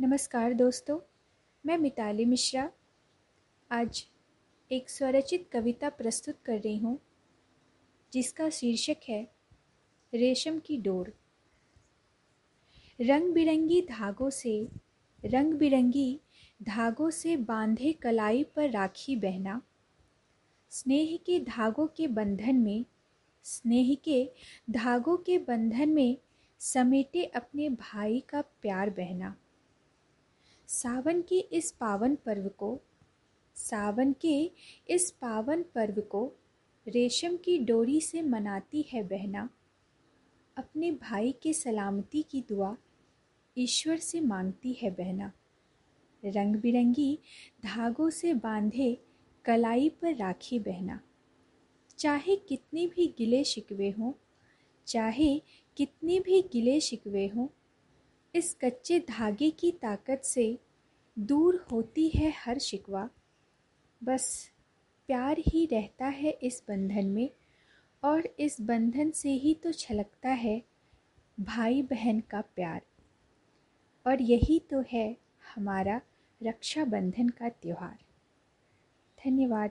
नमस्कार दोस्तों, मैं मिताली मिश्रा। आज एक स्वरचित कविता प्रस्तुत कर रही हूँ, जिसका शीर्षक है, रेशम की डोर। रंग बिरंगी धागों से रंग बिरंगी धागों से बांधे कलाई पर राखी बहना, स्नेह के धागों के बंधन में, स्नेह के धागों के बंधन में समेटे अपने भाई का प्यार बहना। सावन के इस पावन पर्व को, सावन के इस पावन पर्व को रेशम की डोरी से मनाती है बहना। अपने भाई के सलामती की दुआ ईश्वर से मांगती है बहना। रंग बिरंगी धागों से बांधे कलाई पर राखी बहना। चाहे कितने भी गिले शिकवे हों, चाहे कितने भी गिले शिकवे हों इस कच्चे धागे की ताकत से दूर होती है हर शिकवा। बस प्यार ही रहता है इस बंधन में, और इस बंधन से ही तो छलकता है भाई बहन का प्यार। और यही तो है हमारा रक्षाबंधन का त्यौहार। धन्यवाद।